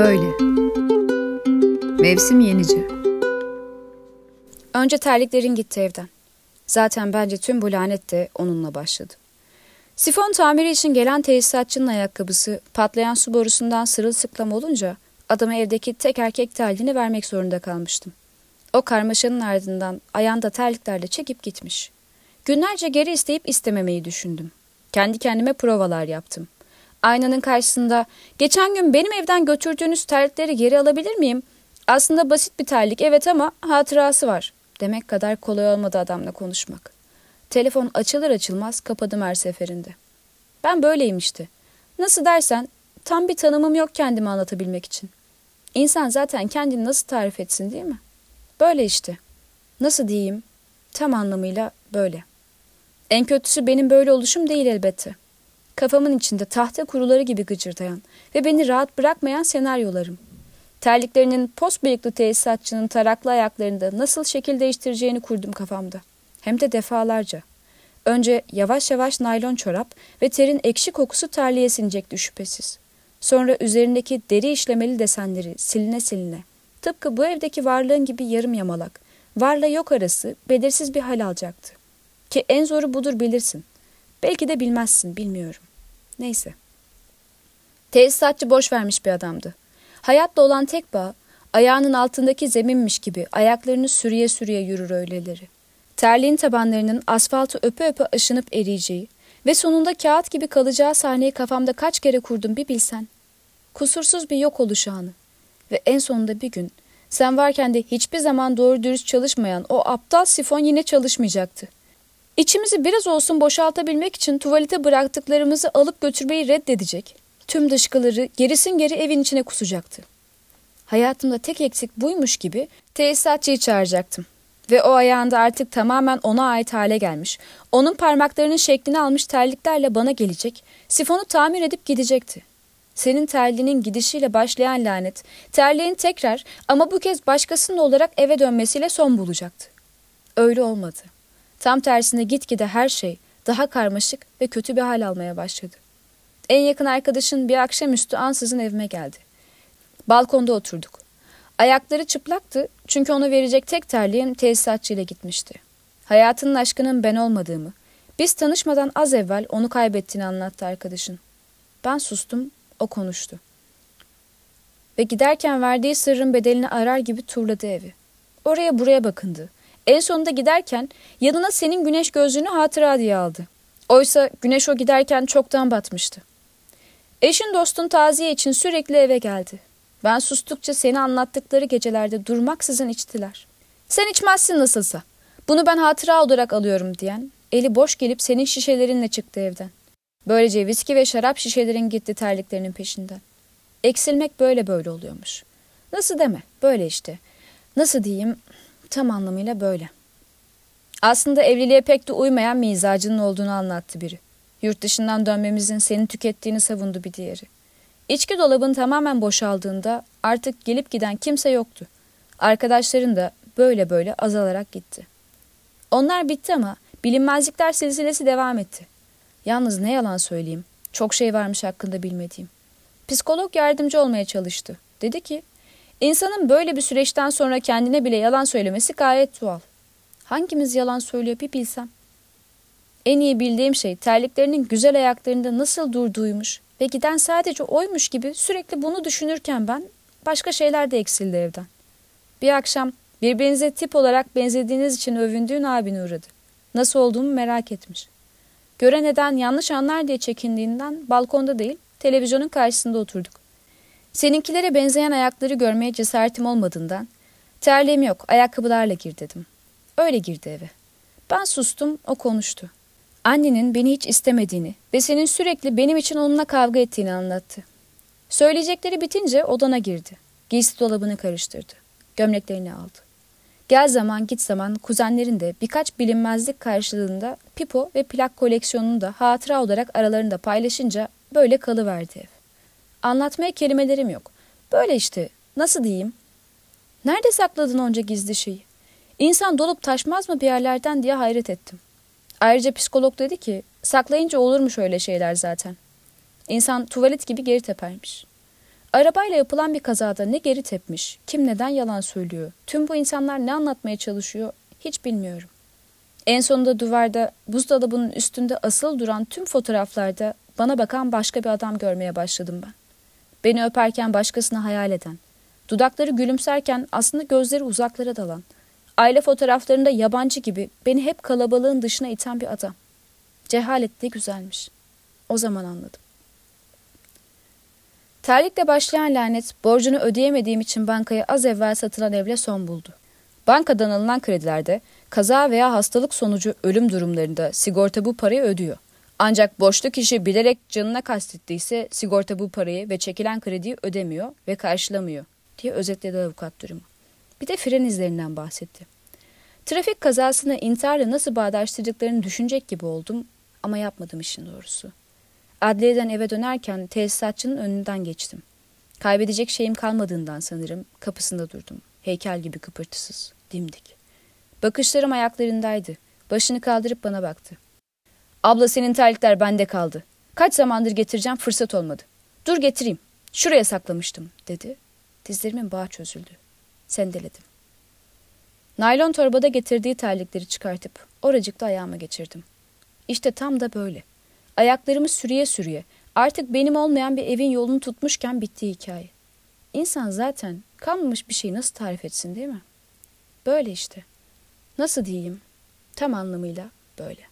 Böyle. Mevsim yenici. Önce terliklerin gitti evden. Zaten bence tüm bu lanet de onunla başladı. Sifon tamiri için gelen tesisatçının ayakkabısı patlayan su borusundan sırılsıklam olunca adama evdeki tek erkek terliğini vermek zorunda kalmıştım. O karmaşanın ardından ayağında terliklerle çekip gitmiş. Günlerce geri isteyip istememeyi düşündüm. Kendi kendime provalar yaptım. Aynanın karşısında geçen gün benim evden götürdüğünüz terlikleri geri alabilir miyim? Aslında basit bir terlik evet ama hatırası var. Demek kadar kolay olmadı adamla konuşmak. Telefon açılır açılmaz kapadım her seferinde. Ben böyleyim işte. Nasıl dersen tam bir tanımım yok kendimi anlatabilmek için. İnsan zaten kendini nasıl tarif etsin değil mi? Böyle işte. Nasıl diyeyim? Tam anlamıyla böyle. En kötüsü benim böyle oluşum değil elbette. Kafamın içinde tahta kuruları gibi gıcırdayan ve beni rahat bırakmayan senaryolarım. Terliklerinin post bıyıklı tesisatçının taraklı ayaklarında nasıl şekil değiştireceğini kurdum kafamda. Hem de defalarca. Önce yavaş yavaş naylon çorap ve terin ekşi kokusu terliğe sinecekti şüphesiz. Sonra üzerindeki deri işlemeli desenleri siline siline. Tıpkı bu evdeki varlığın gibi yarım yamalak, varla yok arası belirsiz bir hal alacaktı. Ki en zoru budur bilirsin. Belki de bilmezsin, bilmiyorum. Neyse. Tesisatçı boş vermiş bir adamdı. Hayatla olan tek bağ, ayağının altındaki zeminmiş gibi ayaklarını sürüye sürüye yürür öyleleri. Terliğin tabanlarının asfaltı öpe öpe aşınıp eriyeceği ve sonunda kağıt gibi kalacağı sahneyi kafamda kaç kere kurdum bir bilsen. Kusursuz bir yok oluş anı. Ve en sonunda bir gün sen varken de hiçbir zaman doğru dürüst çalışmayan o aptal sifon yine çalışmayacaktı. İçimizi biraz olsun boşaltabilmek için tuvalete bıraktıklarımızı alıp götürmeyi reddedecek. Tüm dışkıları gerisin geri evin içine kusacaktı. Hayatımda tek eksik buymuş gibi tesisatçıyı çağıracaktım. Ve o ayağında artık tamamen ona ait hale gelmiş, onun parmaklarının şeklini almış terliklerle bana gelecek, sifonu tamir edip gidecekti. Senin terliğinin gidişiyle başlayan lanet, terliğin tekrar ama bu kez başkasının olarak eve dönmesiyle son bulacaktı. Öyle olmadı. Tam tersine gitgide her şey daha karmaşık ve kötü bir hal almaya başladı. En yakın arkadaşın bir akşamüstü ansızın evime geldi. Balkonda oturduk. Ayakları çıplaktı çünkü ona verecek tek terliğin tesisatçıyla gitmişti. Hayatının aşkının ben olmadığımı, biz tanışmadan az evvel onu kaybettiğini anlattı arkadaşın. Ben sustum, o konuştu. Ve giderken verdiği sırrın bedelini arar gibi turladı evi. Oraya buraya bakındı. En sonunda giderken yanına senin güneş gözlüğünü hatıra diye aldı. Oysa güneş o giderken çoktan batmıştı. Eşin dostun taziye için sürekli eve geldi. Ben sustukça seni anlattıkları gecelerde durmaksızın içtiler. Sen içmezsin nasılsa. Bunu ben hatıra olarak alıyorum diyen, eli boş gelip senin şişelerinle çıktı evden. Böylece viski ve şarap şişelerin gitti terliklerinin peşinden. Eksilmek böyle böyle oluyormuş. Nasıl deme, böyle işte. Nasıl diyeyim, tam anlamıyla böyle. Aslında evliliğe pek de uymayan mizacının olduğunu anlattı biri. Yurt dışından dönmemizin seni tükettiğini savundu bir diğeri. İçki dolabın tamamen boşaldığında artık gelip giden kimse yoktu. Arkadaşların da böyle böyle azalarak gitti. Onlar bitti ama bilinmezlikler silsilesi devam etti. Yalnız ne yalan söyleyeyim, çok şey varmış hakkında bilmediğim. Psikolog yardımcı olmaya çalıştı. Dedi ki, insanın böyle bir süreçten sonra kendine bile yalan söylemesi gayet doğal. Hangimiz yalan söylüyor bir bilsem. En iyi bildiğim şey terliklerinin güzel ayaklarında nasıl durduğuymuş ve giden sadece oymuş gibi sürekli bunu düşünürken ben başka şeyler de eksildi evden. Bir akşam birbirinize tip olarak benzediğiniz için övündüğün abini uğradı. Nasıl olduğumu merak etmiş. Gören neden yanlış anlar diye çekindiğinden balkonda değil televizyonun karşısında oturduk. Seninkilere benzeyen ayakları görmeye cesaretim olmadığından terliğim yok ayakkabılarla gir dedim. Öyle girdi eve. Ben sustum o konuştu. Annenin beni hiç istemediğini ve senin sürekli benim için onunla kavga ettiğini anlattı. Söyleyecekleri bitince odana girdi. Giysi dolabını karıştırdı. Gömleklerini aldı. Gel zaman git zaman kuzenlerin de birkaç bilinmezlik karşılığında pipo ve plak koleksiyonunu da hatıra olarak aralarında paylaşınca böyle kalıverdi ev. Anlatmaya kelimelerim yok. Böyle işte nasıl diyeyim? Nerede sakladın onca gizli şeyi? İnsan dolup taşmaz mı bir yerlerden diye hayret ettim. Ayrıca psikolog dedi ki saklayınca olurmuş öyle şeyler zaten. İnsan tuvalet gibi geri tepermiş. Arabayla yapılan bir kazada ne geri tepmiş, kim neden yalan söylüyor, tüm bu insanlar ne anlatmaya çalışıyor hiç bilmiyorum. En sonunda duvarda buzdolabının üstünde asılı duran tüm fotoğraflarda bana bakan başka bir adam görmeye başladım ben. Beni öperken başkasını hayal eden, dudakları gülümserken aslında gözleri uzaklara dalan, aile fotoğraflarında yabancı gibi beni hep kalabalığın dışına iten bir adam. Cehalet ne güzelmiş. O zaman anladım. Terlikle başlayan lanet borcunu ödeyemediğim için bankaya az evvel satılan evle son buldu. Bankadan alınan kredilerde kaza veya hastalık sonucu ölüm durumlarında sigorta bu parayı ödüyor. Ancak borçlu kişi bilerek canına kastettiyse sigorta bu parayı ve çekilen krediyi ödemiyor ve karşılamıyor diye özetledi avukat durumu. Bir de fren izlerinden bahsetti. Trafik kazasını intiharla nasıl bağdaştırdıklarını düşünecek gibi oldum ama yapmadım işin doğrusu. Adliyeden eve dönerken tesisatçının önünden geçtim. Kaybedecek şeyim kalmadığından sanırım kapısında durdum. Heykel gibi kıpırtısız, dimdik. Bakışlarım ayaklarındaydı. Başını kaldırıp bana baktı. Abla senin terlikler bende kaldı. Kaç zamandır getireceğim fırsat olmadı. Dur getireyim. Şuraya saklamıştım dedi. Dizlerimin bağı çözüldü. Sendeledim. Naylon torbada getirdiği terlikleri çıkartıp oracıkta ayağıma geçirdim. İşte tam da böyle. Ayaklarımı sürüye sürüye artık benim olmayan bir evin yolunu tutmuşken bittiği hikaye. İnsan zaten kalmamış bir şeyi nasıl tarif etsin değil mi? Böyle işte. Nasıl diyeyim? Tam anlamıyla böyle.